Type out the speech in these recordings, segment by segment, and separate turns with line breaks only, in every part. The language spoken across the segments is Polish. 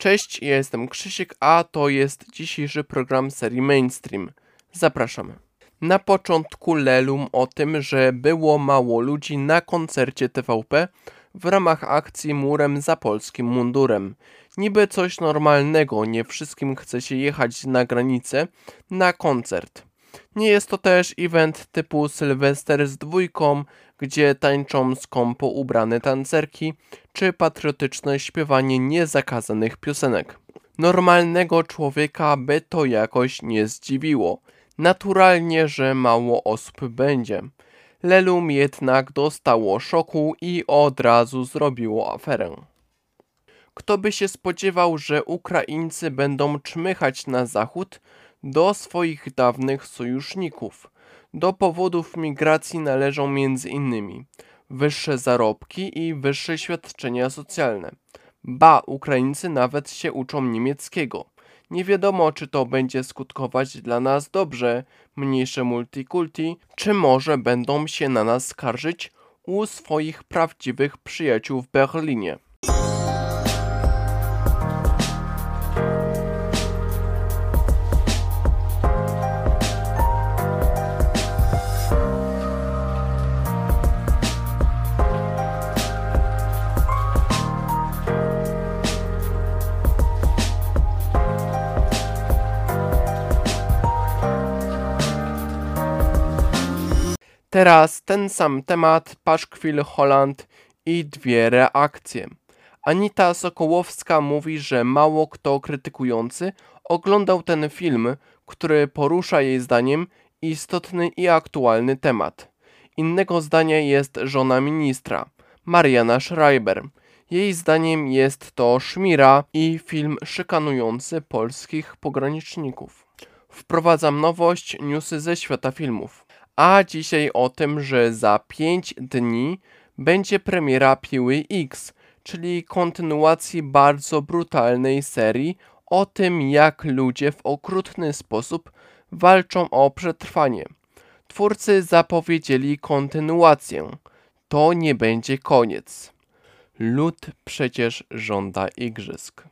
Cześć, ja jestem Krzysiek, a to jest dzisiejszy program serii Mainstream. Zapraszamy. Na początku lelum o tym, że było mało ludzi na koncercie TVP w ramach akcji Murem za polskim mundurem. Niby coś normalnego, nie wszystkim chce się jechać na granicę na koncert. Nie jest to też event typu Sylwester z dwójką, gdzie tańczą skąpo ubrane tancerki, czy patriotyczne śpiewanie niezakazanych piosenek. Normalnego człowieka by to jakoś nie zdziwiło. Naturalnie, że mało osób będzie. Lelum jednak dostało szoku i od razu zrobiło aferę. Kto by się spodziewał, że Ukraińcy będą czmychać na zachód do swoich dawnych sojuszników? Do powodów migracji należą m.in. wyższe zarobki i wyższe świadczenia socjalne. Ba, Ukraińcy nawet się uczą niemieckiego. Nie wiadomo, czy to będzie skutkować dla nas dobrze, mniejsze multikulti, czy może będą się na nas skarżyć u swoich prawdziwych przyjaciół w Berlinie. Teraz ten sam temat, Paszkwil Holland i dwie reakcje. Anita Sokołowska mówi, że mało kto krytykujący oglądał ten film, który porusza jej zdaniem istotny i aktualny temat. Innego zdania jest żona ministra, Mariana Schreiber. Jej zdaniem jest to szmira i film szykanujący polskich pograniczników. Wprowadzam nowość, newsy ze świata filmów. A dzisiaj o tym, że za 5 dni będzie premiera Piły X, czyli kontynuacji bardzo brutalnej serii o tym, jak ludzie w okrutny sposób walczą o przetrwanie. Twórcy zapowiedzieli kontynuację. To nie będzie koniec. Lud przecież żąda igrzysk.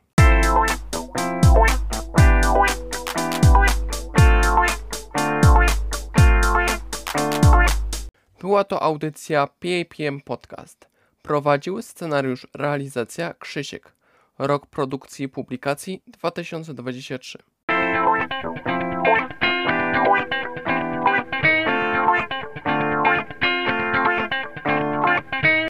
Była to audycja PAPM Podcast. Prowadził scenariusz realizacja Krzysiek. Rok produkcji i publikacji 2023.